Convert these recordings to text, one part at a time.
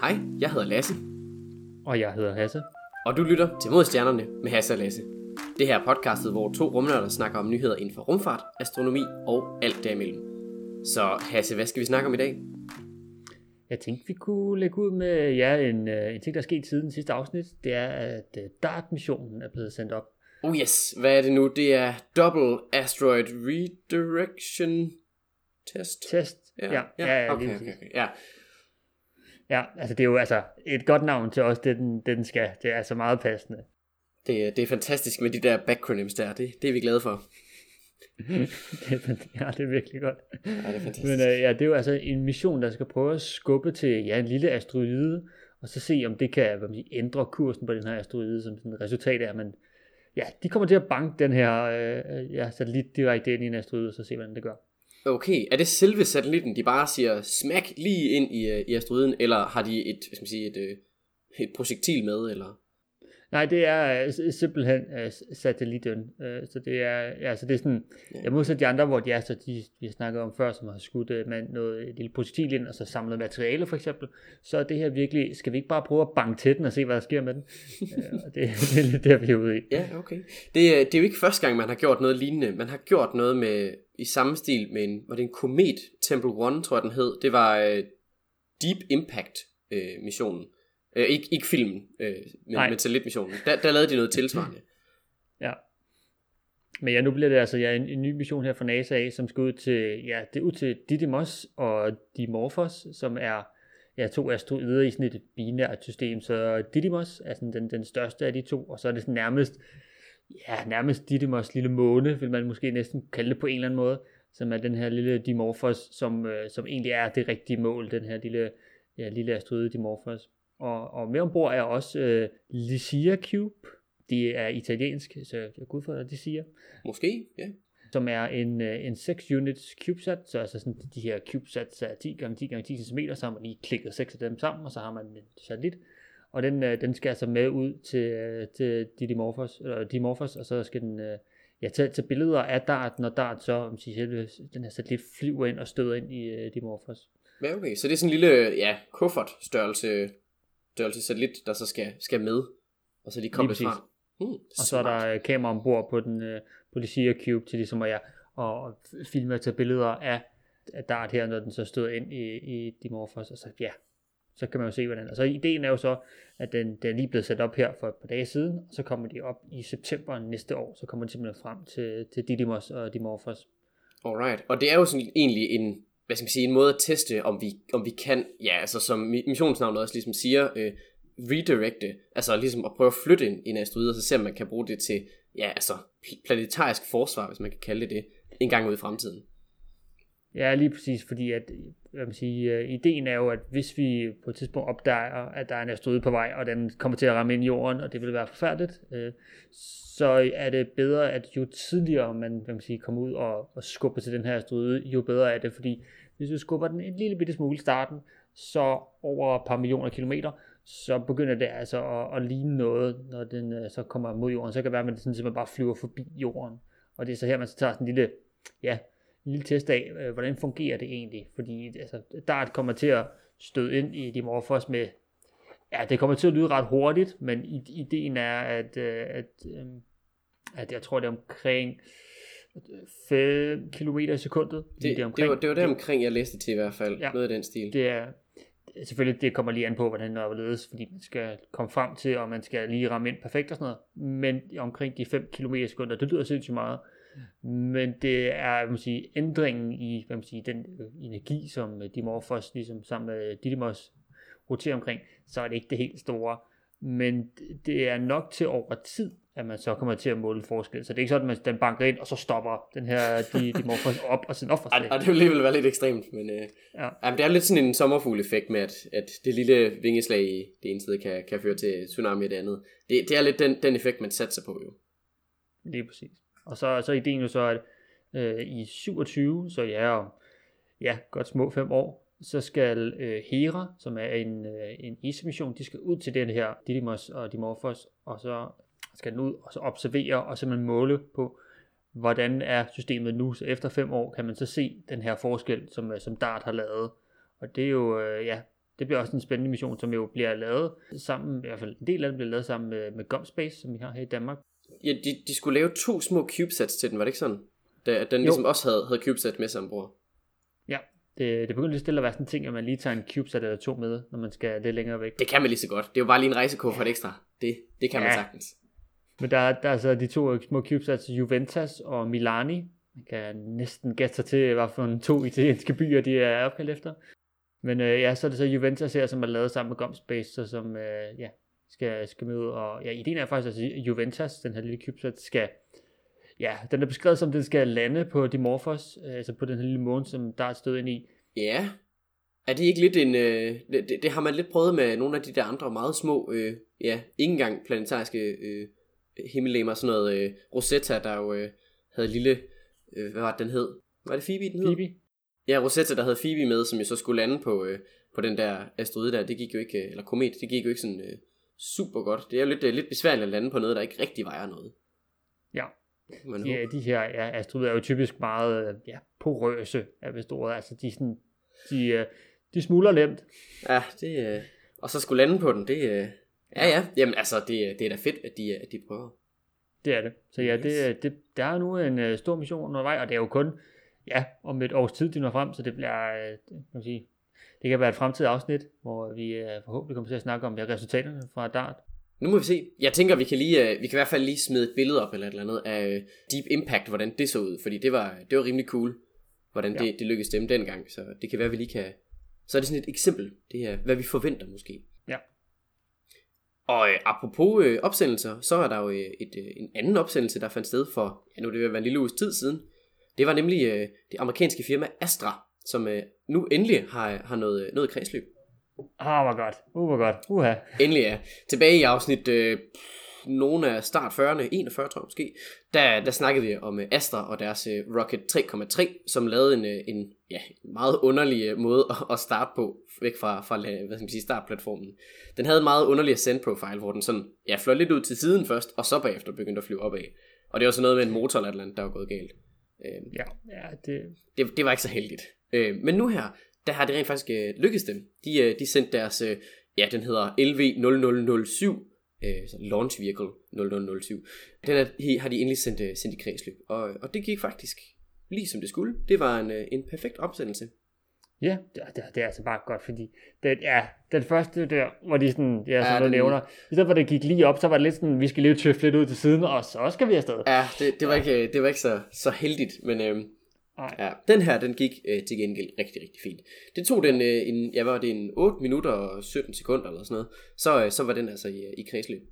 Hej, jeg hedder Lasse, Og jeg hedder Hasse. og du lytter til Mod Stjernerne med Hasse og Lasse. Det her er podcastet, hvor to rumnørder snakker om nyheder inden for rumfart, astronomi og alt derimellem. Så Hasse, hvad skal vi snakke om i dag? Jeg tænkte, vi kunne lægge ud med ja, en, øh, en ting, der er sket siden sidste afsnit. Det er, at øh, DART-missionen er blevet sendt op. Oh yes, hvad er det nu? Det er Double Asteroid Redirection Test? Test. ja, ja, ja, okay, lige okay, præcis. okay. ja. Ja, altså det er jo altså et godt navn til os, det den, det den skal. Det er altså meget passende. Det, er- det er fantastisk med de der backronyms der, det, det er vi glade for. det, er, ja, det er virkelig godt. Ja, det er fantastisk. Men øh, ja, det er jo altså en mission, der skal prøve at skubbe til ja, en lille asteroide, og så se, om det kan hvad man siger, ændre kursen på den her asteroide, som sådan et resultat af, at man, ja, de kommer til at banke den her øh, ja, satellit direkte ind i en asteroide, og så se, hvordan det gør. Okay, er det selve satellitten, de bare siger smack lige ind i, øh, i asteroiden, eller har de et, hvad skal man sige, et, øh, et projektil med, eller? Nej, det er øh, simpelthen øh, s- satellitten. Øh, så det er, ja, så det er sådan, ja. jeg modsat de andre, hvor de er, så de, vi har snakket om før, som har skudt øh, med noget et lille projektil ind, og så samlet materiale for eksempel, så er det her virkelig, skal vi ikke bare prøve at banke til den og se, hvad der sker med den? øh, det, det er lidt der, vi er ude i. Ja, okay. Det, er- det er jo ikke første gang, man har gjort noget lignende. Man har gjort noget med i samme stil med en, var det en komet, Temple One, tror jeg den hed. Det var øh, Deep Impact øh, missionen. Øh, ikke, ikke filmen, øh, men, Nej. men satellitmissionen. Der, der lavede de noget tilsvarende. Ja. Men ja, nu bliver det altså ja, en, en ny mission her fra NASA af, som skal ud til, ja, det er ud til Didymos og Dimorphos, som er ja, to asteroider i sådan et binært system. Så Didymos er sådan den, den største af de to, og så er det sådan nærmest, ja, nærmest Didymos lille måne, vil man måske næsten kalde det på en eller anden måde, som er den her lille Dimorphos, som, øh, som egentlig er det rigtige mål, den her lille, ja, lille asteroide Dimorphos. Og, og med ombord er også øh, Lycia Cube, det er italiensk, så jeg går ud fra, at de siger, Måske, ja. som er en, øh, en 6 units CubeSat, så altså sådan de her CubeSats er 10 x 10 x 10 cm, så har man lige klikket seks af dem sammen, og så har man en satellit, og den, øh, den skal altså med ud til, øh, til Didymorphos, eller Dimorphos, og så skal den øh, ja, tage, tage billeder af DART, når DART så, om sige, selve den her satellit flyver ind og støder ind i øh, Dimorphos. Ja, okay. Så det er sådan en lille, ja, kuffert størrelse, satellit, der så skal, skal med. Og så lige præcis. fra. Hmm, Og så er der øh, kamera ombord på den øh, på Lycia Cube til ligesom at ja, og filme og tage billeder af, af DART her, når den så støder ind i, i Dimorphos, og så ja, så kan man jo se, hvordan. Og så ideen er jo så, at den, den er lige blevet sat op her for et par dage siden, og så kommer de op i september næste år, så kommer de simpelthen frem til, til Didymos og Dimorphos. Alright, og det er jo sådan egentlig en, hvad skal man sige, en måde at teste, om vi, om vi kan, ja, altså som missionsnavnet også ligesom siger, øh, redirecte, altså ligesom at prøve at flytte en, en asteroide, og så se om man kan bruge det til, ja, altså planetarisk forsvar, hvis man kan kalde det det, en gang ud i fremtiden. Ja, lige præcis, fordi at, hvad man sige, øh, ideen er jo, at hvis vi på et tidspunkt opdager, at der er en asteroide på vej, og den kommer til at ramme ind i jorden, og det vil være forfærdeligt, øh, så er det bedre, at jo tidligere man, hvad man sige, kommer ud og, og skubber til den her asteroide, jo bedre er det, fordi hvis du skubber den en lille bitte smule i starten, så over et par millioner kilometer, så begynder det altså at, at ligne noget, når den øh, så kommer mod jorden. Så kan det være, at man sådan simpelthen bare flyver forbi jorden. Og det er så her, man så tager sådan en lille, ja, en lille test af, øh, hvordan fungerer det egentlig. Fordi altså, DART kommer til at støde ind i Dimorphos med, ja, det kommer til at lyde ret hurtigt, men ideen er, at, øh, at, øh, at jeg tror, det er omkring 5 km i sekundet. Det, det, det, var, det var der omkring, jeg læste til i hvert fald, ja. Noget af den stil. det er selvfølgelig, det kommer lige an på, hvordan det ledes, fordi man skal komme frem til, og man skal lige ramme ind perfekt og sådan noget. Men omkring de 5 km i sekunder, det lyder sindssygt meget. Men det er, hvad man sige, ændringen i, hvad man sige, den energi, som øh, Dimorphos, ligesom sammen med Didymos, roterer omkring, så er det ikke det helt store. Men det- det er nok til over tid, at man så kommer til at måle forskel. Så det er ikke sådan, at den banker ind, og så stopper den her de, Dimorphos op, og sådan op for Og, det vil alligevel være lidt ekstremt, men øh, Ja. jamen, det er lidt sådan en sommerfugl-effekt med, at, at det lille vingeslag i det ene sted kan, kan føre til tsunami i det andet. Det, det er lidt den, den effekt, man satser på jo. Lige præcis. Og så, så er ideen jo så, at øh, i 27, så ja, om, ja, godt små fem år, så skal øh, Hera, som er en, øh, en ESA-mission, de skal ud til den her Didymos og Dimorphos, og så skal den ud og så observere og simpelthen måle på, hvordan er systemet nu. Så efter fem år kan man så se den her forskel, som, øh, som DART har lavet. Og det er jo, øh, ja, det bliver også en spændende mission, som jo bliver lavet sammen, i hvert fald en del af det bliver lavet sammen med, med GomSpace, som vi har her i Danmark. Ja, de, de skulle lave to små CubeSats til den, var det ikke sådan? Da, den ligesom også havde, havde CubeSat med sig ombord. Ja, det, det begynder lige stille at være sådan en ting, at man lige tager en CubeSat eller to med, når man skal lidt længere væk. Det kan man lige så godt. Det er jo bare lige en rejsekuffert ekstra. Det, det kan ja. man sagtens. Men der, der er så de to små CubeSats, Juventus og Milani. Man kan næsten gætte sig til, hvad for en to italienske byer, de er opkaldt efter. Men øh, ja, så er det så Juventus her, som er lavet sammen med Gomspace, så som øh, ja, skal, skal med ud. Og ja, ideen er faktisk, at Juventus, den her lille CubeSat, skal ja, den er beskrevet som, den skal lande på Dimorphos, øh, altså på den her lille måne, som der er stød ind i. Ja, er det ikke lidt en, øh, det, det, har man lidt prøvet med nogle af de der andre meget små, øh, ja, ikke engang planetariske øh, himmellemmer, sådan noget øh, Rosetta, der jo øh, havde lille, øh, hvad var det, den hed? Var det Phoebe, den hed? Phoebe? Ja, Rosetta, der havde Phoebe med, som jo så skulle lande på, øh, på den der asteroide der, det gik jo ikke, øh, eller komet, det gik jo ikke sådan øh, super godt. Det er jo lidt, øh, lidt besværligt at lande på noget, der ikke rigtig vejer noget. Ja, man de, de her ja, asteroider er jo typisk meget ja, porøse, er vist ordet. Altså, de, sådan, de, øh, de smuldrer nemt. Ja, det, øh, og så skulle lande på den, det, ja ja, jamen altså, det, det er da fedt, at de, at de prøver. Det er det. Så ja, det, det, der er nu en uh, stor mission undervej, og det er jo kun ja, om et års tid, de når frem, så det bliver, uh, kan man sige, det kan være et fremtidigt afsnit, hvor vi uh, forhåbentlig kommer til at snakke om ja, resultaterne fra DART. Nu må vi se. Jeg tænker, vi kan lige, uh, vi kan i hvert fald lige smide et billede op eller et eller andet af Deep Impact, hvordan det så ud, fordi det var, det var rimelig cool, hvordan ja. det, det lykkedes dem dengang, så det kan være, vi lige kan, så er det sådan et eksempel, det er, hvad vi forventer måske. Og øh, apropos øh, opsendelser, så er der jo øh, et, øh, en anden opsendelse, der fandt sted for, ja nu er det jo en lille uges tid siden. Det var nemlig øh, det amerikanske firma Astra, som øh, nu endelig har, har noget, noget kredsløb. Ah, oh, hvor godt. Uh, hvor godt. Uha. Endelig ja. Tilbage i afsnit øh, nogle af start 40'erne, 41 tror jeg måske, der, der snakkede vi om uh, Astra og deres uh, Rocket 3,3, som lavede en, uh, en ja, meget underlig måde at, starte på, væk fra, fra hvad skal man sige, startplatformen. Den havde en meget underlig send profile, hvor den sådan, ja, fløj lidt ud til siden først, og så bagefter begyndte at flyve opad. Og det var så noget med en motor eller andet, der var gået galt. Uh, ja, ja det... det... Det var ikke så heldigt. Uh, men nu her, der har det rent faktisk uh, lykkedes dem. De, de sendte deres, ja, den hedder LV0007, øh, launch vehicle 0007. Den er, har de endelig sendt, øh, sendt i kredsløb, og, og det gik faktisk lige som det skulle. Det var en, øh, en perfekt opsendelse. Ja, det, det, det er altså bare godt, fordi det, ja, den første der, hvor de sådan, ja, som ja, den, nævner, i stedet for det gik lige op, så var det lidt sådan, vi skal lige tøffe lidt ud til siden, og så skal vi afsted. Ja, det, det var ikke, det var ikke så, så heldigt, men øh, Ja, den her, den gik øh, til gengæld rigtig, rigtig fint. Det tog den, øh, en, ja, var det en 8 minutter og 17 sekunder eller sådan noget, så, øh, så var den altså i, i kredsløb.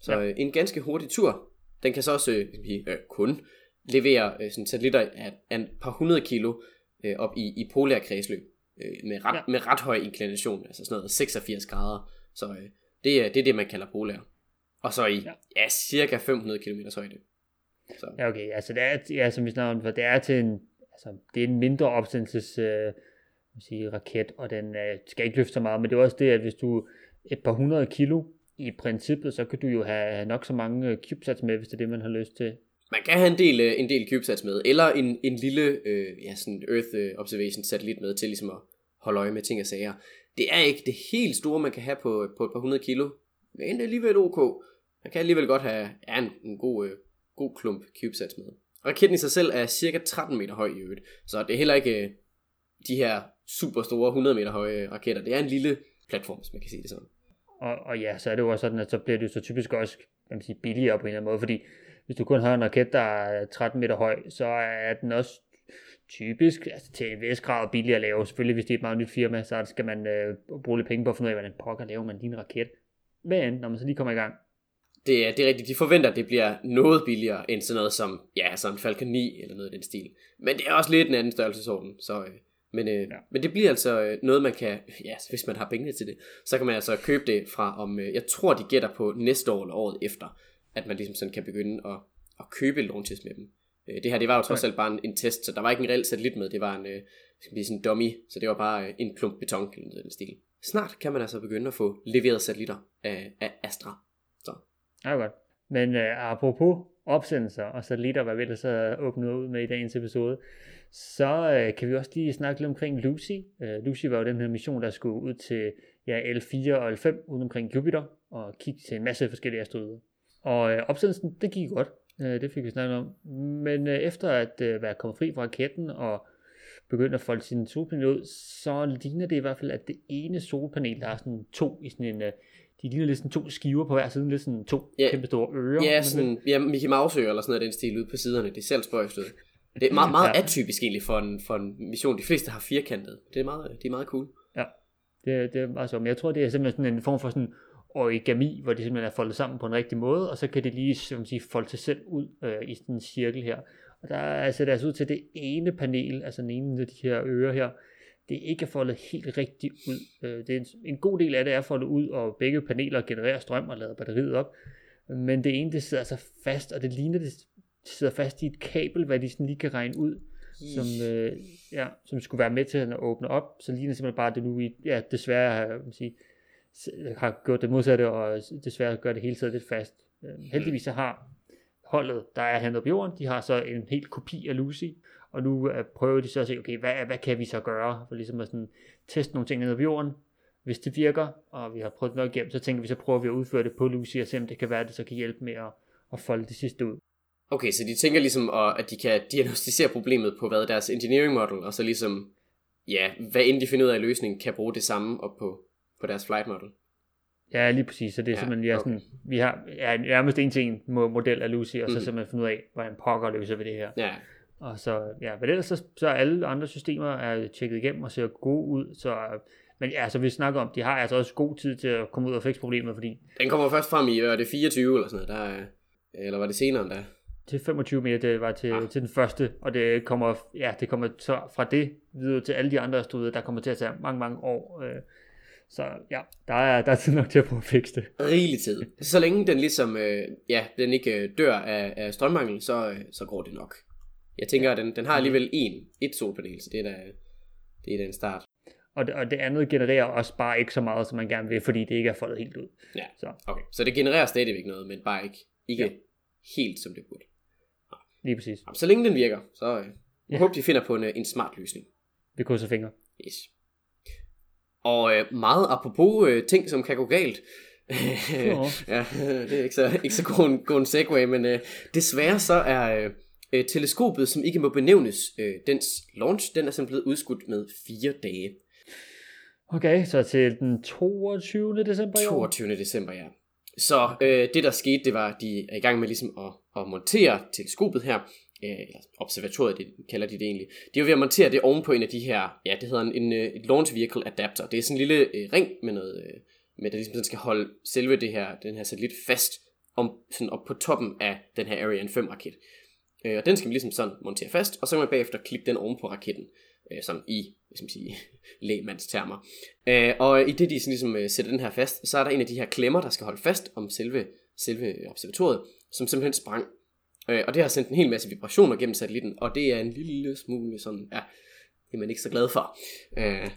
Så ja. øh, en ganske hurtig tur. Den kan så også øh, øh, kun levere øh, sådan satellitter af, af et par hundrede kilo øh, op i, i polær kredsløb. Øh, med, ret, ja. med ret høj inklination, altså sådan noget 86 grader. Så øh, det, er, det er det, man kalder polær. Og så i ja. Ja, cirka 500 km højde. Så. Ja, okay. Altså, det er, ja, som vi snakker om, for det er til en, altså, det er en mindre opsendelses øh, sige, raket, og den øh, skal ikke løfte så meget, men det er også det, at hvis du et par hundrede kilo i princippet, så kan du jo have nok så mange øh, CubeSats med, hvis det er det, man har lyst til. Man kan have en del, øh, en del CubeSats med, eller en, en lille øh, ja, sådan Earth øh, Observation satellit med til ligesom at holde øje med ting og sager. Det er ikke det helt store, man kan have på, på et par hundrede kilo, men det er alligevel ok. Man kan alligevel godt have ja, en, en god, øh, god klump CubeSats med. Raketten i sig selv er cirka 13 meter høj i øvrigt, så det er heller ikke øh, de her super store 100 meter høje øh, raketter. Det er en lille platform, hvis man kan sige det sådan. Og, og ja, så er det jo også sådan, at så bliver det jo så typisk også kan man sige, billigere på en eller anden måde, fordi hvis du kun har en raket, der er 13 meter høj, så er den også typisk, altså til en vis grad billigere at lave. Selvfølgelig, hvis det er et meget nyt firma, så skal man øh, bruge lidt penge på at finde ud af, hvordan pokker laver man din raket. Men når man så lige kommer i gang, det, er, det er rigtigt. De forventer, at det bliver noget billigere end sådan noget som, ja, sådan Falcon 9 eller noget i den stil. Men det er også lidt en anden størrelsesorden. Så, øh, men, øh, ja. men det bliver altså øh, noget, man kan, ja, hvis man har penge til det, så kan man altså købe det fra om, øh, jeg tror, de gætter på næste år eller året efter, at man ligesom sådan kan begynde at, at købe launches med dem. Øh, det her, det var jo trods alt bare en, en test, så der var ikke en reel satellit med, det var en, øh, skal sige, sådan en dummy, så det var bare øh, en klump beton eller den stil. Snart kan man altså begynde at få leveret satellitter af, af Astra. Ja, godt. Men uh, apropos opsendelser og satellitter, hvad vi ellers har åbnet ud med i dagens episode, så øh, kan vi også lige snakke lidt omkring Lucy. Øh, Lucy var jo den her mission, der skulle ud til ja, L4 og L5 uden omkring Jupiter og kigge til en masse forskellige asteroider. Og øh, opsendelsen, det gik godt. Øh, det fik vi snakket om. Men øh, efter at øh, være kommet fri fra raketten og begyndt at folde sin solpanel ud, så ligner det i hvert fald, at det ene solpanel, der er sådan to i sådan en, øh, de ligner lidt sådan to skiver på hver side, lidt sådan to Ja. kæmpe store ører. Ja, sådan, ja, Mickey Mouse eller sådan noget den stil ude på siderne. Det er selv spøjst ud. Det er meget, meget Ja. atypisk egentlig for en, for en mission. De fleste har firkantet. Det er meget, det er meget cool. Det, det er meget sjovt, men jeg tror, det er simpelthen sådan en form for sådan origami, hvor de simpelthen er foldet sammen på en rigtig måde, og så kan de lige som man siger, folde sig selv ud øh, i sådan en cirkel her. Og der er altså det altså ud til det ene panel, altså den ene af de her ører her, det er ikke foldet helt rigtigt ud. Øh, det er en, en god del af det er foldet ud, og begge paneler genererer strøm og lader batteriet op. Men det ene, det sidder altså fast, og det ligner, det sidder fast i et kabel, hvad de sådan lige kan regne ud som, øh, ja, som skulle være med til at åbne op, så ligner det simpelthen bare, at det nu ja, desværre har, man sige, har gjort det modsatte, og desværre gør det hele tiden lidt fast. Øh, heldigvis så har holdet, der er hentet på jorden, de har så en helt kopi af Lucy, og nu øh, prøver de så at se, okay, hvad, hvad kan vi så gøre, for ligesom at sådan, teste nogle ting nede på jorden, hvis det virker, og vi har prøvet nok igennem, så tænker vi, så prøver vi at udføre det på Lucy, og se om det kan være, at det så kan hjælpe med at, at folde det sidste ud. Okay, så de tænker ligesom, at at de kan diagnostisere problemet på hvad deres engineering model, og så ligesom, ja, hvad end de finder ud af løsningen, kan bruge det samme op på, på deres flight model. Ja, lige præcis. Så det er Ja, simpelthen, ja, okay. sådan, vi har ja, nærmest en til en mo- model af Lucy, og så Mhm. simpelthen finde ud af, hvordan pokker løser vi det her. Ja, Og så, ja, men ellers så, så alle andre systemer er tjekket igennem og ser gode ud, så, men ja, så vi snakker om, de har altså også god tid til at komme ud og fikse problemet, fordi den kommer først frem i, hvad er det 24 eller sådan noget, der er, eller var det senere end da? til 25 meter, det var til, Ah. ah. til den første, og det kommer, ja, det kommer så fra det videre til alle de andre studier, der kommer til at tage mange, mange år. Øh, så ja, der er, der er tid nok til at prøve at fikse det. Rigelig tid. Så længe den ligesom, øh, ja, den ikke øh, dør af, af strømmangel, så, øh, så går det nok. Jeg tænker, at den, den har alligevel en, et solpanel, så det er da, det er da en start. Og det, og det andet genererer også bare ikke så meget, som man gerne vil, fordi det ikke er foldet helt ud. Ja. Så Okay, så det genererer stadigvæk noget, men bare ikke, ikke ja. Helt som det burde. lige præcis. Jamen, Så længe den virker, så øh, jeg Ja. håber, de finder på en, øh, en smart løsning. Vi krydser fingre. Yes. Og øh, meget apropos øh, ting, som kan gå galt. Ja, det er ikke så, ikke så god, en, god en segue, men øh, desværre så er øh, øh, teleskopet, som ikke må benævnes, øh, dens launch, den er simpelthen blevet udskudt med fire dage. Okay, så til den 22. december i år. 22. december, ja. Så øh, det der skete, det var, at de er i gang med ligesom at, at montere teleskopet her, øh, eller observatoriet, det kalder de det egentlig. De er jo ved at montere det oven på en af de her, ja, det hedder en, en, øh, et launch vehicle adapter. Det er sådan en lille øh, ring med noget, øh, med der ligesom den skal holde selve det her, den her satellit fast om, sådan op på toppen af den her Ariane 5 raket. Øh, og den skal man ligesom sådan montere fast, og så kan man bagefter klippe den oven på raketten, øh, sådan i, hvis skal man sige, lægmandstermer. Øh, og i det de sådan ligesom øh, sætter den her fast, så er der en af de her klemmer, der skal holde fast om selve, selve observatoriet, som simpelthen sprang. Øh, og det har sendt en hel masse vibrationer gennem satellitten, og det er en lille smule sådan, ja, det er man ikke så glad for. Øh,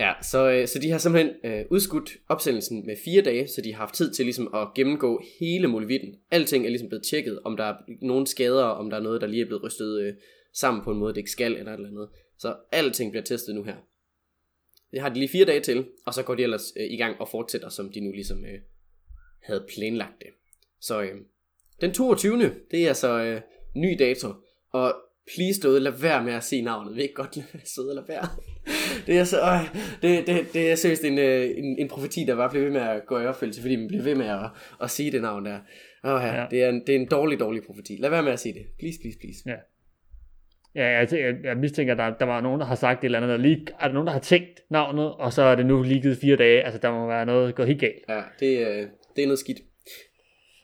ja, så, øh, så de har simpelthen øh, udskudt opsendelsen med fire dage, så de har haft tid til ligesom at gennemgå hele muligheden. Alting er ligesom blevet tjekket, om der er nogen skader, om der er noget, der lige er blevet rystet øh, sammen på en måde, det ikke skal, eller et eller andet. Så alting bliver testet nu her. Det har de lige fire dage til, og så går de ellers øh, i gang og fortsætter, som de nu ligesom øh, havde planlagt det. Så øh, den 22. det er altså øh, ny dato, og please derude, lad være med at sige navnet. Vi er ikke godt lade sidde og lade være. Det er så, øh, det, det, det er seriøst en, øh, en, en profeti, der bare bliver ved med at gå i opfyldelse, fordi man bliver ved med at, at sige det navn der. Åh, ja, Ja. det, er en, det er en dårlig, dårlig profeti. Lad være med at sige det. Please, please, please. Ja. Ja, jeg, jeg, jeg mistænker, at der, der var nogen, der har sagt et eller andet, der lige, er der nogen, der har tænkt navnet, og så er det nu lige givet fire dage, altså der må være noget gået helt galt. Ja, det, øh, det er noget skidt.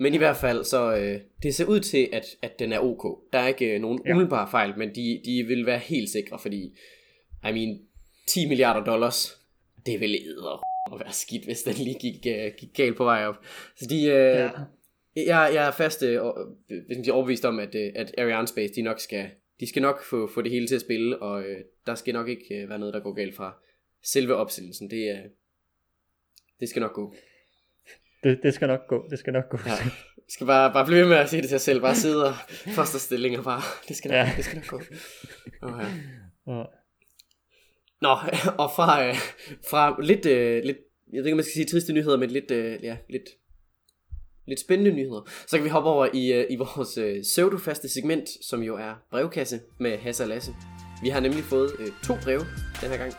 Men i hvert fald, så øh, det ser ud til, at, at den er ok. Der er ikke øh, nogen Ja. umiddelbare fejl, men de, de vil være helt sikre, fordi, I mean, 10 milliarder dollars, det vil æde at være skidt, hvis den lige gik, øh, gik galt på vej op. Så de, øh, Ja. jeg, jeg er fast øh, siger, overbevist om, at, øh, at Ariane Space, de nok skal, de skal nok få, få det hele til at spille, og øh, der skal nok ikke øh, være noget, der går galt fra selve opsendelsen. Det, øh, det skal nok gå. Det, det skal nok gå, det skal nok gå. Ja. skal bare, bare blive med at sige det til sig selv. Bare sidde og fosterstillinger bare. Det skal nok, ja. det skal nok gå. Okay. Ja. Nå, og fra, øh, fra lidt, øh, lidt, jeg ved ikke, om man skal sige triste nyheder, men lidt, øh, ja, lidt, lidt spændende nyheder. Så kan vi hoppe over i, øh, i vores øh, pseudo-faste segment, som jo er brevkasse med Hasse og Lasse. Vi har nemlig fået øh, to breve den her gang.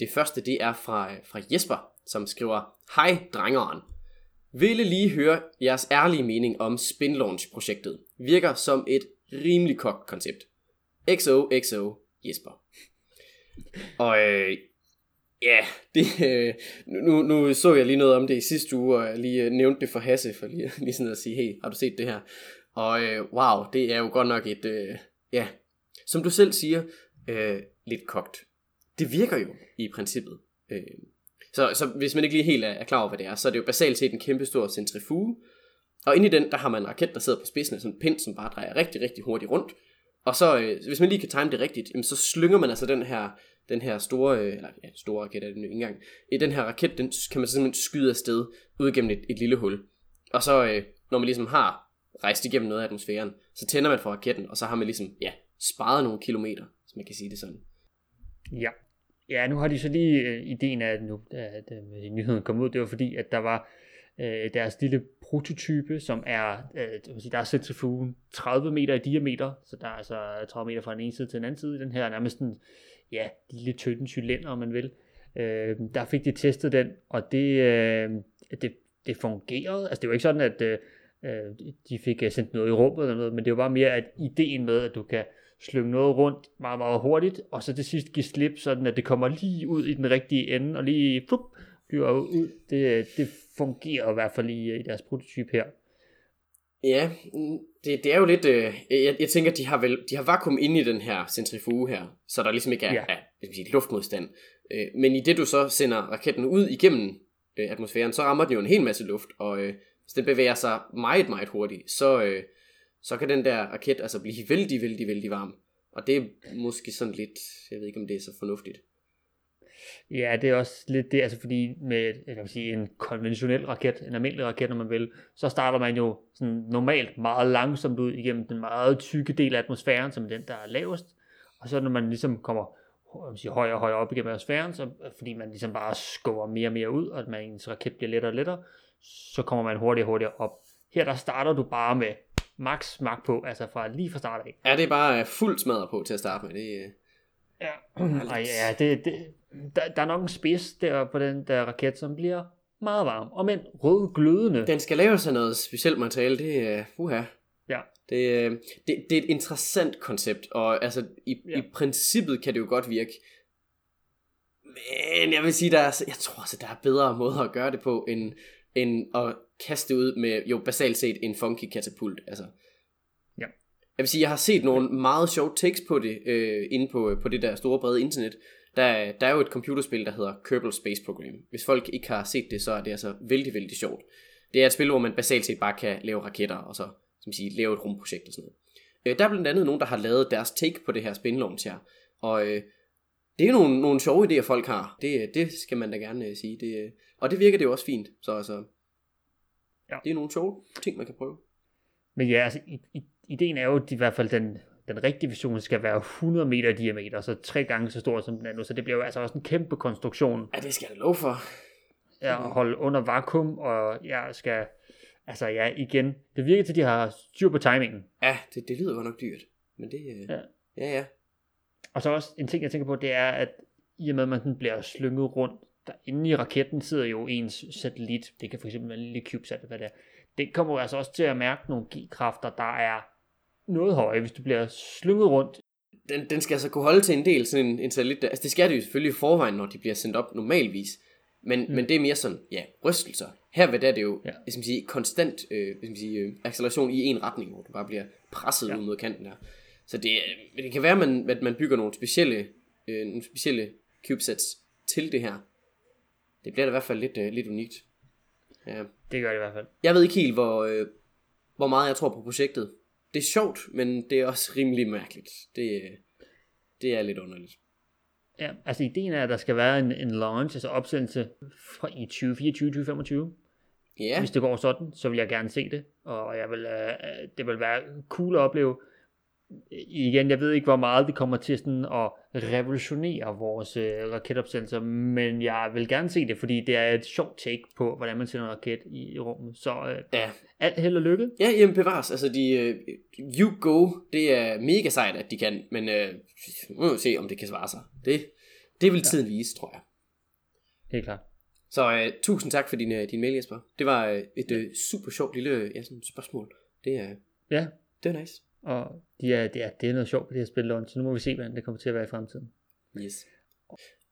Det første, det er fra, øh, fra Jesper, som skriver, Hej drengeren. Ville lige høre jeres ærlige mening om Spin Launch projektet. Virker som et rimelig kogt koncept. XOXO Jesper. Og øh, ja, det, øh, nu, nu så jeg lige noget om det i sidste uge, og jeg lige øh, nævnte det for Hasse, for lige, lige sådan at sige, hey, har du set det her? Og øh, wow, det er jo godt nok et, øh, ja, som du selv siger, øh, lidt kogt. Det virker jo i princippet. Øh, så, så hvis man ikke lige helt er, er klar over, hvad det er, så er det jo basalt set en kæmpe stor centrifuge. Og inde i den, der har man en raket, der sidder på spidsen af sådan en pind, som bare drejer rigtig, rigtig hurtigt rundt. Og så, øh, hvis man lige kan time det rigtigt, jamen, så slynger man altså den her, den her store, øh, eller ja, store raket er det nu ikke engang. I den her raket, den kan man så simpelthen skyde afsted ud gennem et, et lille hul. Og så, øh, når man ligesom har rejst igennem noget af atmosfæren, så tænder man for raketten, og så har man ligesom, ja, sparet nogle kilometer, hvis man kan sige det sådan. Ja, Ja, nu har de så lige øh, ideen af, nu, at øh, nyheden kom ud, det var fordi, at der var øh, deres lille prototype, som er, øh, sige, der er centrifugen 30 meter i diameter, så der er altså 30 meter fra den ene side til den anden side. Den her er nærmest en ja, lille tynde cylinder, om man vil. Øh, der fik de testet den, og det, øh, det, det fungerede. Altså det var ikke sådan, at øh, øh de fik øh, sendt noget i rummet eller noget, men det var bare mere at ideen med, at du kan slynge noget rundt meget, meget hurtigt, og så til sidst give slip, sådan at det kommer lige ud i den rigtige ende, og lige fup, flyver ud. Det, det fungerer i hvert fald i, i deres prototype her. Ja, det, det er jo lidt, øh, jeg, jeg tænker, de har vel, de har vakuum inde i den her centrifuge her, så der ligesom ikke er, ja. er jeg sige, luftmodstand. Øh, men i det du så sender raketten ud igennem øh, atmosfæren, så rammer den jo en hel masse luft, og øh, hvis den bevæger sig meget, meget hurtigt, så, øh, så kan den der raket altså blive vældig, vældig, vældig varm. Og det er måske sådan lidt, jeg ved ikke om det er så fornuftigt. Ja, det er også lidt det, altså fordi med jeg kan sige, en konventionel raket, en almindelig raket, når man vil, så starter man jo sådan normalt meget langsomt ud igennem den meget tykke del af atmosfæren, som er den, der er lavest. Og så når man ligesom kommer jeg sige, højere og højere op igennem atmosfæren, så, fordi man ligesom bare skubber mere og mere ud, og at man, ens raket bliver lettere og lettere, så kommer man hurtigere og hurtigere op. Her der starter du bare med max magt på, altså fra lige fra start af. Ja, det er bare fuldt smadret på til at starte med. Det, øh, ja, Ej, ja det, det, der, der er nok en spids der på den der raket, som bliver meget varm, og men rød glødende. Den skal lave sig noget specielt materiale, det er, uh, uha. Ja. Det, øh, det, det er et interessant koncept, og altså i, ja. i princippet kan det jo godt virke. Men jeg vil sige, der er, jeg tror også, der er bedre måder at gøre det på, end, end at kaste ud med jo basalt set en funky katapult. Altså. Ja. Jeg vil sige, jeg har set nogle meget sjove takes på det øh, inde på, på det der store brede internet. Der, der er jo et computerspil, der hedder Kerbal Space Program. Hvis folk ikke har set det, så er det altså vældig, vældig sjovt. Det er et spil, hvor man basalt set bare kan lave raketter, og så som sige, lave et rumprojekt og sådan noget. Øh, der er blandt andet nogen, der har lavet deres take på det her spin launch her. Og øh, det er nogle, nogle sjove idéer, folk har. Det, det skal man da gerne øh, sige. Det, øh, og det virker det jo også fint. Så altså, ja. det er nogle sjove ting, man kan prøve. Men ja, altså, i, i, ideen er jo, at i hvert fald den, den rigtige version skal være 100 meter i diameter, så tre gange så stor som den er nu, så det bliver jo altså også en kæmpe konstruktion. Ja, det skal jeg lov for. Ja, at holde under vakuum, og jeg skal, altså ja, igen, det virker til, at de har styr på timingen. Ja, det, det lyder godt nok dyrt, men det, øh, ja. ja, ja. Og så også en ting, jeg tænker på, det er, at i og med, at man bliver slynget rundt, der inde i raketten sidder jo ens satellit, det kan fx være en lille CubeSat, hvad det er. Det kommer jo altså også til at mærke nogle G-kræfter, der er noget høje, hvis du bliver slynget rundt. Den, den skal altså kunne holde til en del, sådan en, en satellit. Altså det skal det jo selvfølgelig i forvejen, når de bliver sendt op normalvis. Men, mm. men det er mere sådan, ja, rystelser. Her ved det er det jo, ja. hvis man siger, konstant øh, hvis man siger, øh, acceleration i en retning, hvor du bare bliver presset ja. ud mod kanten der. Så det, det kan være, at man, at man bygger nogle specielle, øh, nogle specielle CubeSats til det her. Det bliver da i hvert fald lidt, øh, lidt unikt. Ja. Det gør det i hvert fald. Jeg ved ikke helt, hvor, øh, hvor meget jeg tror på projektet. Det er sjovt, men det er også rimelig mærkeligt. Det, det er lidt underligt. Ja, altså ideen er, at der skal være en, en launch, altså opsendelse fra i 2024-2025. Ja. Hvis det går sådan, så vil jeg gerne se det, og jeg vil, øh, det vil være cool at opleve. Igen, jeg ved ikke, hvor meget det kommer til sådan at revolutionere vores øh, raketopsendelser, men jeg vil gerne se det, fordi det er et sjovt take på, hvordan man sender en raket i, rummet. Så øh, Ja, alt held og lykke. ja jamen bevares. Altså, de, øh, you go, det er mega sejt, at de kan, men øh, vi må jo se, om det kan svare sig. Det, det vil tiden vise, tror jeg. Helt klart. Så øh, tusind tak for din, øh, din mail, Jesper. Det var øh, et øh, super sjovt lille ja, sådan spørgsmål. Det er, Ja, det er nice og de er, det, er, det er noget sjovt på det her spil, Lund, så nu må vi se, hvordan det kommer til at være i fremtiden. Yes.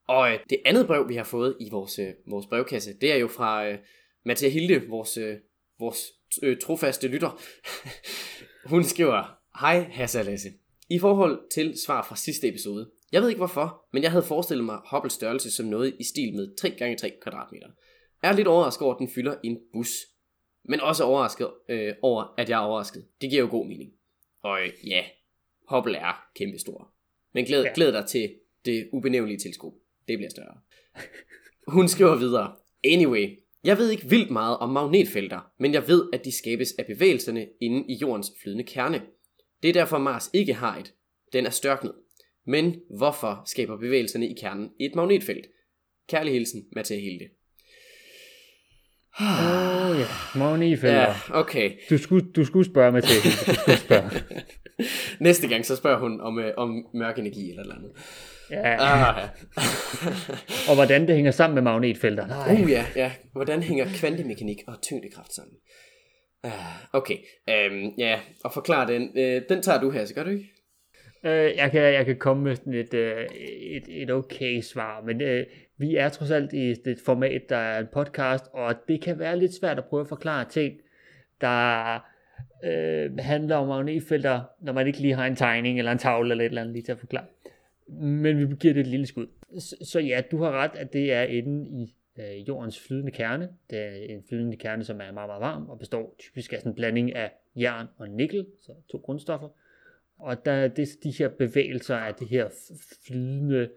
Og øh, det andet brev, vi har fået i vores, øh, vores brevkasse, det er jo fra øh, Mathia Hilde, vores, øh, vores øh, trofaste lytter. Hun skriver, Hej Hasse og Lasse. I forhold til svar fra sidste episode. Jeg ved ikke hvorfor, men jeg havde forestillet mig Hubbles størrelse som noget i stil med 3x3 kvadratmeter. Jeg er lidt overrasket over, at den fylder en bus. Men også overrasket øh, over, at jeg er overrasket. Det giver jo god mening. Og ja, Hubble er kæmpestor. Men glæd, Ja. ja. glæd dig til det ubenævnelige teleskop. Det bliver større. Hun skriver videre. Anyway, jeg ved ikke vildt meget om magnetfelter, men jeg ved, at de skabes af bevægelserne inde i jordens flydende kerne. Det er derfor Mars ikke har et. Den er størknet. Men hvorfor skaber bevægelserne i kernen et magnetfelt? Kærlig hilsen, Mathia Hilde. Åh oh, ja, magnetfelter. Ja, okay. Du skulle, du skulle spørge mig til det. Du skulle spørge. Næste gang så spørger hun om, øh, om mørk energi eller et eller andet. Ja, Ah, ja. og hvordan det hænger sammen med magnetfelter. Nej. uh, ja, ja. Hvordan hænger kvantemekanik og tyngdekraft sammen? Ah, okay, um, ja, og forklar den. Uh, den tager du her, så gør du ikke? Øh, jeg, kan, jeg kan komme med sådan et, øh, et, et okay svar, men øh, vi er trods alt i et, format, der er en podcast, og det kan være lidt svært at prøve at forklare ting, der øh, handler om magnetfelter, når man ikke lige har en tegning eller en tavle eller et eller andet lige til at forklare. Men vi giver det et lille skud. Så, så ja, du har ret, at det er inde i øh, jordens flydende kerne. Det er en flydende kerne, som er meget, meget varm og består typisk af sådan en blanding af jern og nikkel, så to grundstoffer. Og der det de her bevægelser af det her flydende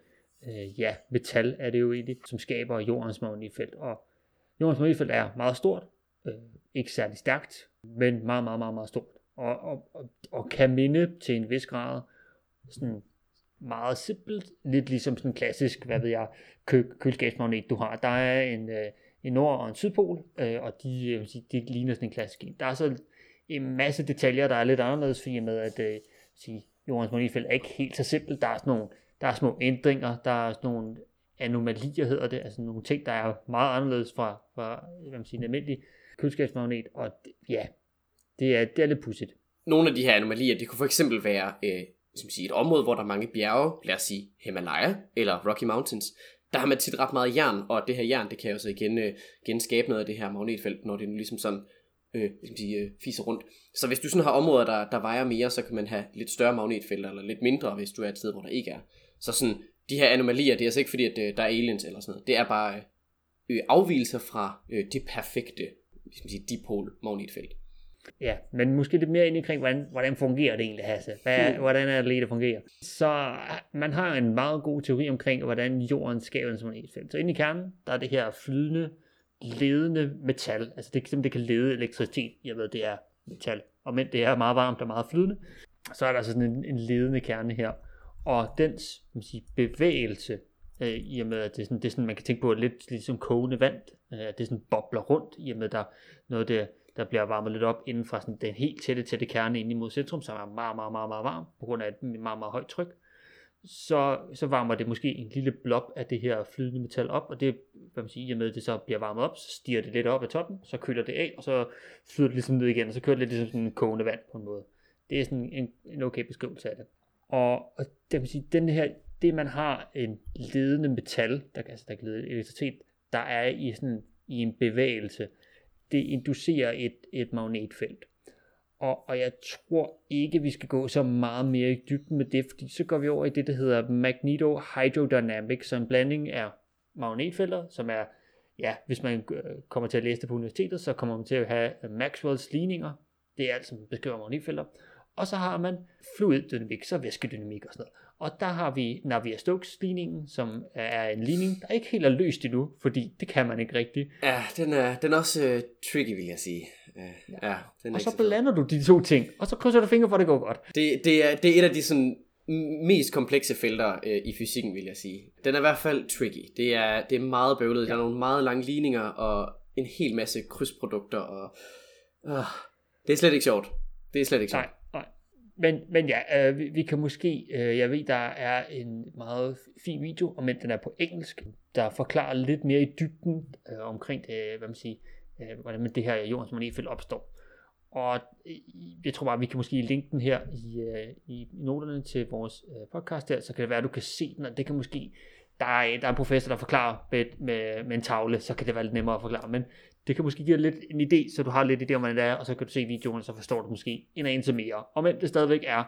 øh, ja, metal, er det jo egentlig, som skaber jordens magnetfelt. Og jordens magnetfelt er meget stort, øh, ikke særlig stærkt, men meget, meget, meget, meget stort. Og, og, og, og kan minde til en vis grad sådan meget simpelt, lidt ligesom sådan en klassisk, hvad ved jeg, kø- køleskabsmagnet, du har. Der er en, øh, en nord- og en sydpol, øh, og de, øh, de ligner sådan en klassisk en. Der er så en masse detaljer, der er lidt anderledes, fordi med at øh, sige, jordens magnetfelt er ikke helt så simpelt. Der er sådan nogle, der er små ændringer, der er sådan nogle anomalier, hedder det, altså nogle ting, der er meget anderledes fra, fra hvad man siger, en almindelig køleskabsmagnet, og det, ja, det er, det er lidt pudsigt. Nogle af de her anomalier, det kunne for eksempel være øh, som siger, et område, hvor der er mange bjerge, lad os sige Himalaya eller Rocky Mountains. Der har man tit ret meget jern, og det her jern, det kan jo så igen, øh, genskabe noget af det her magnetfelt, når det nu ligesom sådan øh, hvad skal man sige, øh, fiser rundt. Så hvis du sådan har områder, der, der vejer mere, så kan man have lidt større magnetfelter, eller lidt mindre, hvis du er et sted, hvor der ikke er. Så sådan, de her anomalier, det er altså ikke fordi, at øh, der er aliens eller sådan noget. Det er bare øh, afvielser fra øh, det perfekte, skal man sige, dipol magnetfelt. Ja, men måske lidt mere ind omkring, hvordan, hvordan fungerer det egentlig, Hasse? Hvad, Hmm. Hvordan er det lige, det fungerer? Så man har en meget god teori omkring, hvordan jorden skaber en magnetfelt. Så inde i kernen, der er det her flydende, ledende metal. Altså det, det kan lede elektricitet, jeg ved, det er metal. Og men det er meget varmt og meget flydende, så er der altså sådan en, en ledende kerne her. Og dens man sige, bevægelse, øh, i og med at det er, sådan, det er sådan, man kan tænke på, at lidt ligesom kogende vand, øh, at det sådan bobler rundt, i og med at der er noget, der, der bliver varmet lidt op inden fra sådan, den helt tætte, tætte kerne ind imod centrum, som er meget, meget, meget, meget varm, på grund af et meget, meget højt tryk. Så, så varmer det måske en lille blob af det her flydende metal op, og det, hvad man siger, i og med at det så bliver varmet op, så stiger det lidt op af toppen, så køler det af, og så flyder det ligesom ned igen, og så kører det lidt ligesom sådan en kogende vand på en måde. Det er sådan en, en okay beskrivelse af det. Og, og det man sige, den her, det man har en ledende metal, der, altså, der kan lede elektricitet, der er i sådan i en bevægelse, det inducerer et, et magnetfelt. Og, og jeg tror ikke, vi skal gå så meget mere i dybden med det, fordi så går vi over i det, der hedder magnetohydrodynamics, som en blanding af magnetfelter, som er, ja, hvis man øh, kommer til at læse det på universitetet, så kommer man til at have Maxwells ligninger, det er alt, som beskriver magnetfelter, Og så har man fluiddynamik, så væskedynamik og sådan noget. Og der har vi Navier-Stokes-ligningen, som er en ligning, der ikke helt er løst endnu, fordi det kan man ikke rigtigt. Ja, den er, den er også uh, tricky, vil jeg sige. Ja. ja den er og så blander du de to ting, og så krydser du fingre for, at det går godt. Det, det, er, det er et af de sådan mest komplekse felter øh, i fysikken, vil jeg sige. Den er i hvert fald tricky. Det er, det er meget bøvlet. Ja. Der er nogle meget lange ligninger og en hel masse krydsprodukter. Og, øh, det er slet ikke sjovt. Det er slet ikke sjovt. Nej, nej. Men, men ja, øh, vi, vi kan måske, øh, jeg ved, der er en meget fin video, men den er på engelsk, der forklarer lidt mere i dybden øh, omkring det, hvad man siger, øh, hvordan det her jordens magnetfelt opstår. Og øh, jeg tror bare, vi kan måske linke den her i, øh, i noterne til vores øh, podcast her, så kan det være, at du kan se den, og det kan måske, der er, der er en professor, der forklarer med, med, med en tavle, så kan det være lidt nemmere at forklare, men det kan måske give dig lidt en idé, så du har lidt idé om, hvad det er, og så kan du se videoen, og så forstår du måske en anelse mere, og men det stadigvæk er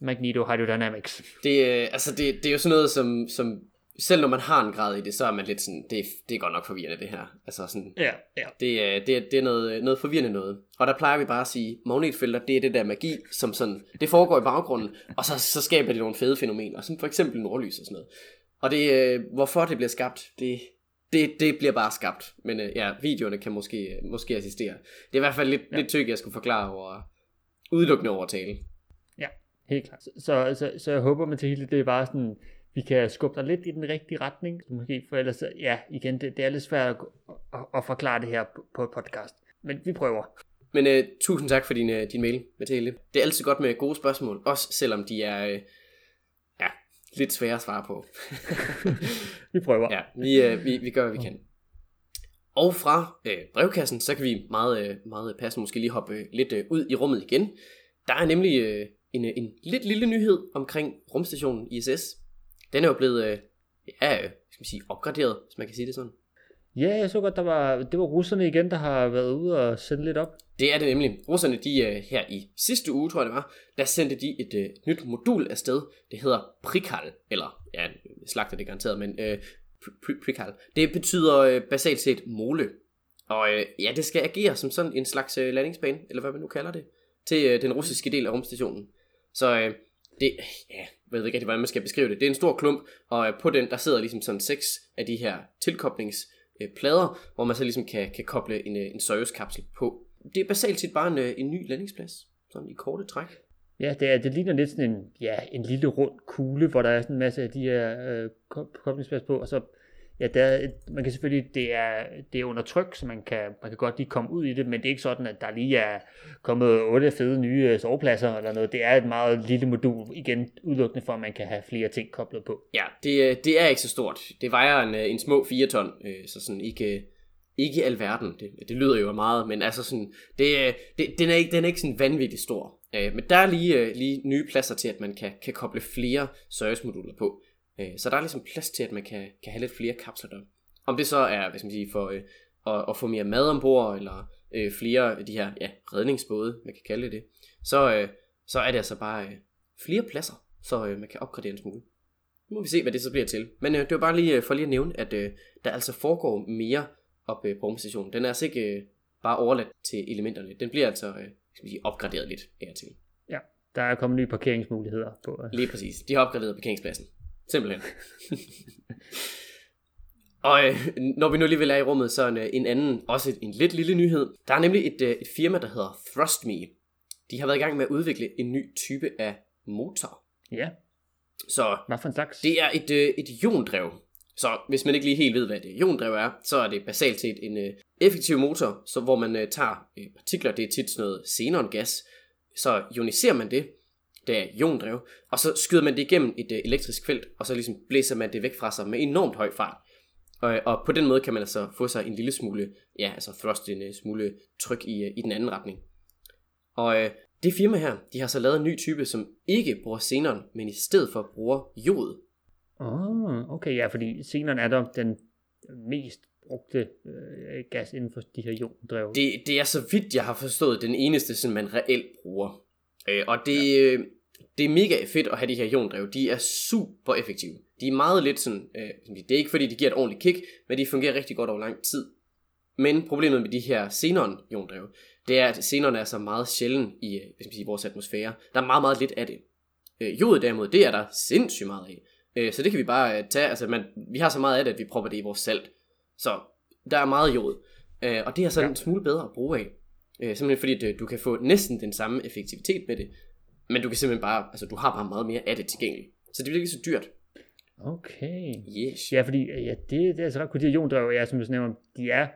Magneto Hydrodynamics. Det, øh, altså det, det er jo sådan noget, som, som selv når man har en grad i det, så er man lidt sådan, det, det er godt nok forvirrende det her. Altså sådan, ja, ja. Det, er, det, er, det er noget, noget forvirrende noget. Og der plejer vi bare at sige, magnetfelter, det er det der magi, som sådan, det foregår i baggrunden, og så, så skaber det nogle fede fænomener, som for eksempel nordlys og sådan noget. Og det, øh, hvorfor det bliver skabt, det, det, det bliver bare skabt. Men øh, ja, videoerne kan måske, måske assistere. Det er i hvert fald lidt, ja. lidt tyk, jeg skulle forklare over, udelukkende over tale. Ja, helt klart. Så, så, så, så jeg håber, Mathilde, det er bare sådan, vi kan skubbe dig lidt i den rigtige retning, måske, for ellers, ja, igen, det, det er lidt svært at, at, at forklare det her på, et podcast, men vi prøver. Men uh, tusind tak for din, uh, din mail, Mathilde. Det er altid godt med gode spørgsmål, også selvom de er uh, ja, lidt svære at svare på. vi prøver. Ja, vi, uh, vi, vi gør, hvad vi kan. Og fra uh, brevkassen, så kan vi meget, uh, meget passende måske lige hoppe uh, lidt uh, ud i rummet igen. Der er nemlig uh, en, en lidt lille nyhed omkring rumstationen ISS. Den er jo blevet, øh, ja, skal man sige, opgraderet, hvis man kan sige det sådan. Ja, jeg så godt, der var, det var russerne igen, der har været ude og sende lidt op. Det er det nemlig. Russerne, de øh, her i sidste uge, tror jeg det var, der sendte de et øh, nyt modul afsted. Det hedder Prikal, eller ja, slagter det garanteret, men øh, Prikal. Det betyder øh, basalt set mole. Og øh, ja, det skal agere som sådan en slags øh, landingsbane, eller hvad man nu kalder det, til øh, den russiske del af rumstationen. Så øh, det, ja, jeg ved ikke rigtig, hvordan man skal beskrive det. Det er en stor klump, og øh, på den, der sidder ligesom sådan seks af de her tilkoblingsplader, øh, hvor man så ligesom kan, kan koble en, øh, en Soyuz-kapsel på. Det er basalt set bare en, en ny landingsplads, sådan i korte træk. Ja, det, er, det ligner lidt sådan en, ja, en lille rund kugle, hvor der er sådan en masse af de her øh, koblingsplads på, og så Ja, der, er, man kan selvfølgelig, det er, det er under tryk, så man kan, man kan godt lige komme ud i det, men det er ikke sådan, at der lige er kommet otte fede nye øh, sovepladser eller noget. Det er et meget lille modul, igen udelukkende for, at man kan have flere ting koblet på. Ja, det, øh, det er ikke så stort. Det vejer en, øh, en små 4 ton, så sådan ikke, ikke alverden. Det, det lyder jo meget, men altså sådan, det, det, den, er ikke, den er ikke sådan vanvittigt stor. Men der er lige, lige nye pladser til, at man kan, kan koble flere servicemoduler på. Øh, så der er ligesom plads til, at man kan, kan have lidt flere kapsler der. Om det så er, hvad skal man sige, for øh, at, at få mere mad ombord, eller øh, flere af de her ja, redningsbåde, man kan kalde det det, så, øh, så er det altså bare øh, flere pladser, så øh, man kan opgradere en smule. Nu må vi se, hvad det så bliver til. Men øh, det var bare lige øh, for lige at nævne, at øh, der altså foregår mere op øh, på rumstationen. Den er altså ikke øh, bare overladt til elementerne. Den bliver altså øh, skal sige, opgraderet lidt her til. Ja, der er kommet nye parkeringsmuligheder på. Øh. Lige præcis. De har opgraderet parkeringspladsen. Simpelthen. og øh, når vi nu alligevel er i rummet, så en, øh, en anden, også en lidt lille nyhed. Der er nemlig et, øh, et firma, der hedder ThrustMe. De har været i gang med at udvikle en ny type af motor. Ja. Så hvad for en slags? Det er et, øh, et iondrev. Så hvis man ikke lige helt ved, hvad det iondrev er, så er det basalt set en øh, effektiv motor, så hvor man øh, tager øh, partikler, det er tit sådan noget xenongas, så ioniserer man det, det er iondrev, og så skyder man det igennem et uh, elektrisk felt, og så ligesom blæser man det væk fra sig med enormt høj fart. Og, og på den måde kan man altså få sig en lille smule, ja, altså thrust en uh, smule tryk i, uh, i den anden retning. Og det firma her, de har så lavet en ny type, som ikke bruger xenon, men i stedet for bruger jod. Oh, okay, ja, fordi xenon er der den mest brugte øh, gas inden for de her jorddrev. Det, det er så vidt jeg har forstået den eneste, som man reelt bruger. Øh, og det, ja. Øh, det er mega fedt at have de her iondrev. De er super effektive. De er meget lidt sådan, øh, det er ikke fordi de giver et ordentligt kick, men de fungerer rigtig godt over lang tid. Men problemet med de her xenon iondrev, det er, at xenon er så meget sjælden i øh, hvad skal sige, vores atmosfære. Der er meget, meget lidt af det. Øh, jod derimod, det er der sindssygt meget af. Øh, så det kan vi bare øh, tage, altså man, vi har så meget af det, at vi propper det i vores salt. Så der er meget jod. Øh, og det er så ja. en smule bedre at bruge af. Øh, simpelthen fordi, at øh, du kan få næsten den samme effektivitet med det, men du kan simpelthen bare, altså du har bare meget mere af det tilgængeligt. Så det bliver ikke så dyrt. Okay. Yes. Ja, fordi ja, det, det er altså ret cool. De iondrev, ja, som du nævner, de er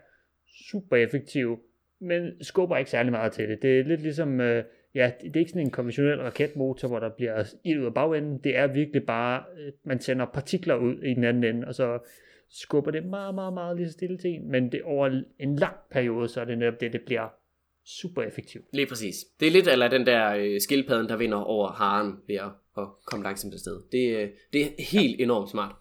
super effektive, men skubber ikke særlig meget til det. Det er lidt ligesom, øh, ja, det er ikke sådan en konventionel raketmotor, hvor der bliver ild ud af bagenden. Det er virkelig bare, øh, man sender partikler ud i den anden ende, og så skubber det meget, meget, meget lige stille til en. Men det over en lang periode, så er det netop det, det bliver super effektivt. Lige præcis. Det er lidt eller den der øh, skildpadden, der vinder over haren ved at, at komme langsomt afsted. Det, øh, det er helt enormt smart.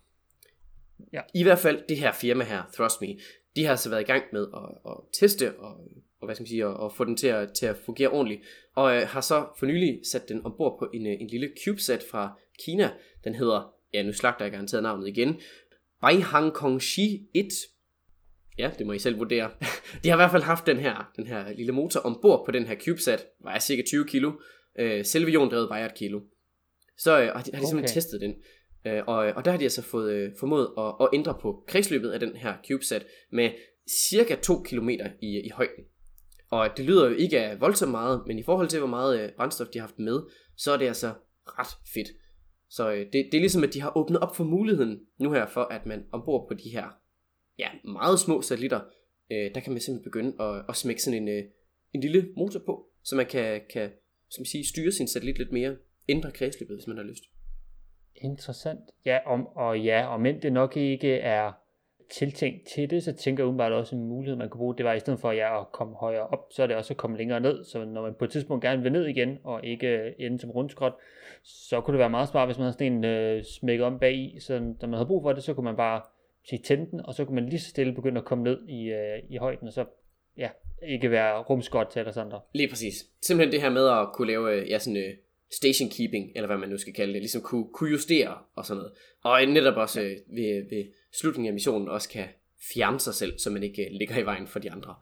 Ja. I hvert fald det her firma her, ThrustMe, de har altså været i gang med at, at teste og, og hvad skal man sige, at, at få den til at, til at fungere ordentligt. Og øh, har så for nylig sat den ombord på en, øh, en lille CubeSat fra Kina. Den hedder, ja nu slagter jeg garanteret navnet igen, Beihang Kongxi 1. Ja, det må I selv vurdere. De har i hvert fald haft den her, den her lille motor ombord på den her CubeSat, vejer cirka 20 kilo. Øh, selve jorden vejer et kilo. Så øh, har, de, har de simpelthen okay. testet den. Øh, og, og der har de altså fået øh, formået at, at ændre på kredsløbet af den her CubeSat med cirka 2 km i, i højden. Og det lyder jo ikke af voldsomt meget, men i forhold til hvor meget øh, brændstof de har haft med, så er det altså ret fedt. Så øh, det, det er ligesom, at de har åbnet op for muligheden nu her for, at man ombord på de her ja, meget små satellitter, øh, der kan man simpelthen begynde at, at smække sådan en, øh, en lille motor på, så man kan, kan som man siger, styre sin satellit lidt mere, ændre kredsløbet, hvis man har lyst. Interessant. Ja, om, og ja, og men det nok ikke er tiltænkt til det, så tænker jeg umiddelbart også en mulighed, man kunne bruge. Det var i stedet for ja, at komme højere op, så er det også at komme længere ned. Så når man på et tidspunkt gerne vil ned igen, og ikke ende som rundskrot, så kunne det være meget smart, hvis man havde sådan en øh, smækket om bag i, så når man havde brug for det, så kunne man bare sige tænde den, og så kunne man lige så stille begynde at komme ned i, øh, i højden, og så ja, ikke være rumskot til alle andre. Lige præcis. Simpelthen det her med at kunne lave øh, ja, sådan, øh, station keeping, eller hvad man nu skal kalde det, ligesom kunne, kunne justere og sådan noget. Og netop også øh, ved, ved slutningen af missionen også kan fjerne sig selv, så man ikke øh, ligger i vejen for de andre.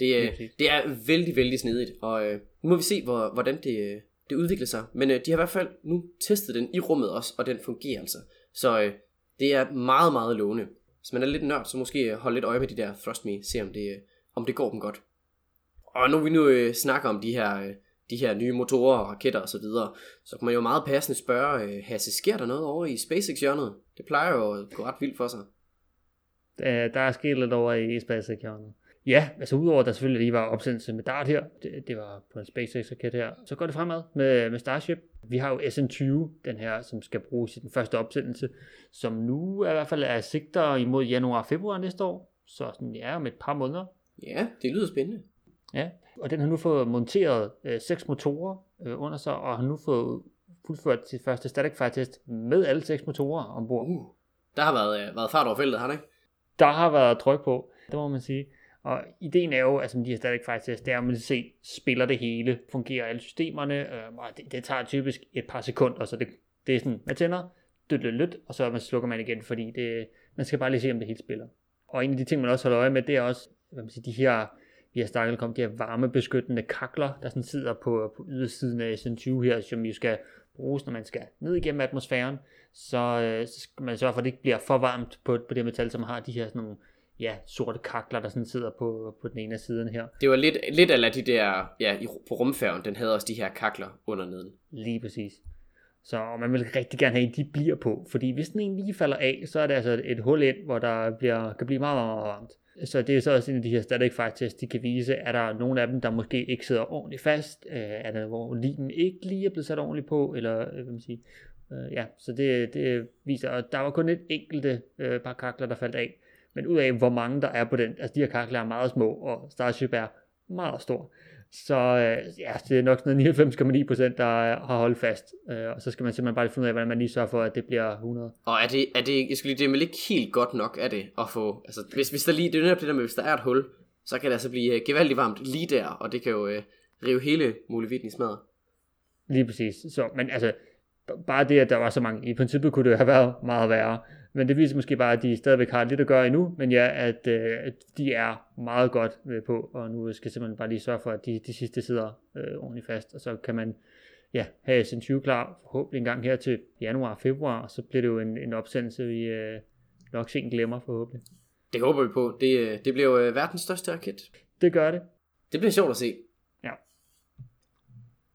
Det, øh, det er vældig, vældig snedigt, og øh, nu må vi se, hvor, hvordan det, øh, det udvikler sig. Men øh, de har i hvert fald nu testet den i rummet også, og den fungerer altså. Så øh, det er meget, meget lovende. Hvis man er lidt nørd, så måske holde lidt øje med de der Frost Me, se om det, øh, om det går dem godt. Og nu vi nu øh, snakker om de her, øh, de her nye motorer og raketter osv., så, videre, så kan man jo meget passende spørge, øh, Hasse, sker der noget over i SpaceX-hjørnet? Det plejer jo at gå ret vildt for sig. Der er sket lidt over i SpaceX-hjørnet. Ja, altså udover at der selvfølgelig lige var opsendelse med DART her, det, det var på en SpaceX-raket her, så går det fremad med, med Starship. Vi har jo SN20, den her, som skal bruges i den første opsendelse, som nu i hvert fald er sigter imod januar-februar næste år, så sådan, ja, om et par måneder. Ja, det lyder spændende. Ja, og den har nu fået monteret øh, seks motorer øh, under sig, og har nu fået fuldført sit første static fire test med alle seks motorer ombord. Uh, der har været, øh, været fart over feltet, har det ikke? Der har været tryk på, det må man sige. Og ideen er jo, altså de har static faktisk test, det er, at man se, spiller det hele, fungerer alle systemerne, øh, og det, det, tager typisk et par sekunder, så det, det er sådan, man tænder, dødt lidt, lidt, og så man slukker man igen, fordi det, man skal bare lige se, om det hele spiller. Og en af de ting, man også holder øje med, det er også, hvad man siger, de her vi har snakket om de her varmebeskyttende kakler, der sådan sidder på, på ydersiden af SN20 her, som jo skal bruges, når man skal ned igennem atmosfæren, så, øh, så skal man sørge for, at det ikke bliver for varmt på, på det metal, som har de her sådan nogle ja, sorte kakler, der sådan sidder på, på den ene af siden her. Det var lidt, lidt af de der, ja, på rumfærgen, den havde også de her kakler under neden. Lige præcis. Så man vil rigtig gerne have, at de bliver på, fordi hvis den lige falder af, så er det altså et hul ind, hvor der bliver, kan blive meget, meget, meget varmt. Så det er så også en af de her static tests, de kan vise, er der nogle af dem, der måske ikke sidder ordentligt fast, øh, er der, hvor linen ikke lige er blevet sat ordentligt på, eller øh, hvad man siger. Øh, ja, så det, det viser, og der var kun et enkelte øh, par kakler, der faldt af, men ud af hvor mange der er på den, altså de her kakler er meget små, og Starship er meget stor. Så øh, ja, det er nok sådan 99,9%, der har holdt fast. Øh, og så skal man simpelthen bare finde ud af, hvordan man lige sørger for, at det bliver 100. Og er det, er det, jeg skulle lige, det er ikke helt godt nok, er det, at få, altså hvis, hvis der lige, det er netop det der med, hvis der er et hul, så kan det altså blive uh, gevaldigt varmt lige der, og det kan jo uh, rive hele muligheden i smadret. Lige præcis. Så, men altså, bare det, at der var så mange, i princippet kunne det have været meget værre. Men det viser måske bare, at de stadigvæk har lidt at gøre endnu, men ja, at, øh, at de er meget godt øh, på, og nu skal simpelthen bare lige sørge for, at de, de sidste sidder øh, ordentligt fast, og så kan man ja, have sin 20 klar forhåbentlig en gang her til januar februar, og så bliver det jo en, en opsendelse, vi øh, nok sent glemmer forhåbentlig. Det håber vi på. Det, øh, det bliver jo øh, verdens største raket. Det gør det. Det bliver sjovt at se.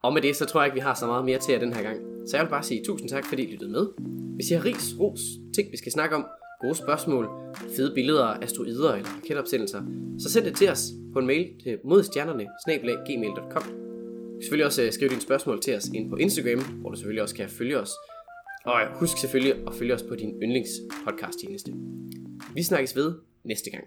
Og med det, så tror jeg ikke, vi har så meget mere til jer den her gang. Så jeg vil bare sige tusind tak, fordi I lyttede med. Hvis I har ris, ros, ting vi skal snakke om, gode spørgsmål, fede billeder af asteroider eller raketopsendelser, så send det til os på en mail til modstjernerne gmail.com. Du kan selvfølgelig også øh, skrive dine spørgsmål til os ind på Instagram, hvor du selvfølgelig også kan følge os. Og husk selvfølgelig at følge os på din yndlingspodcast tjeneste. Vi snakkes ved næste gang.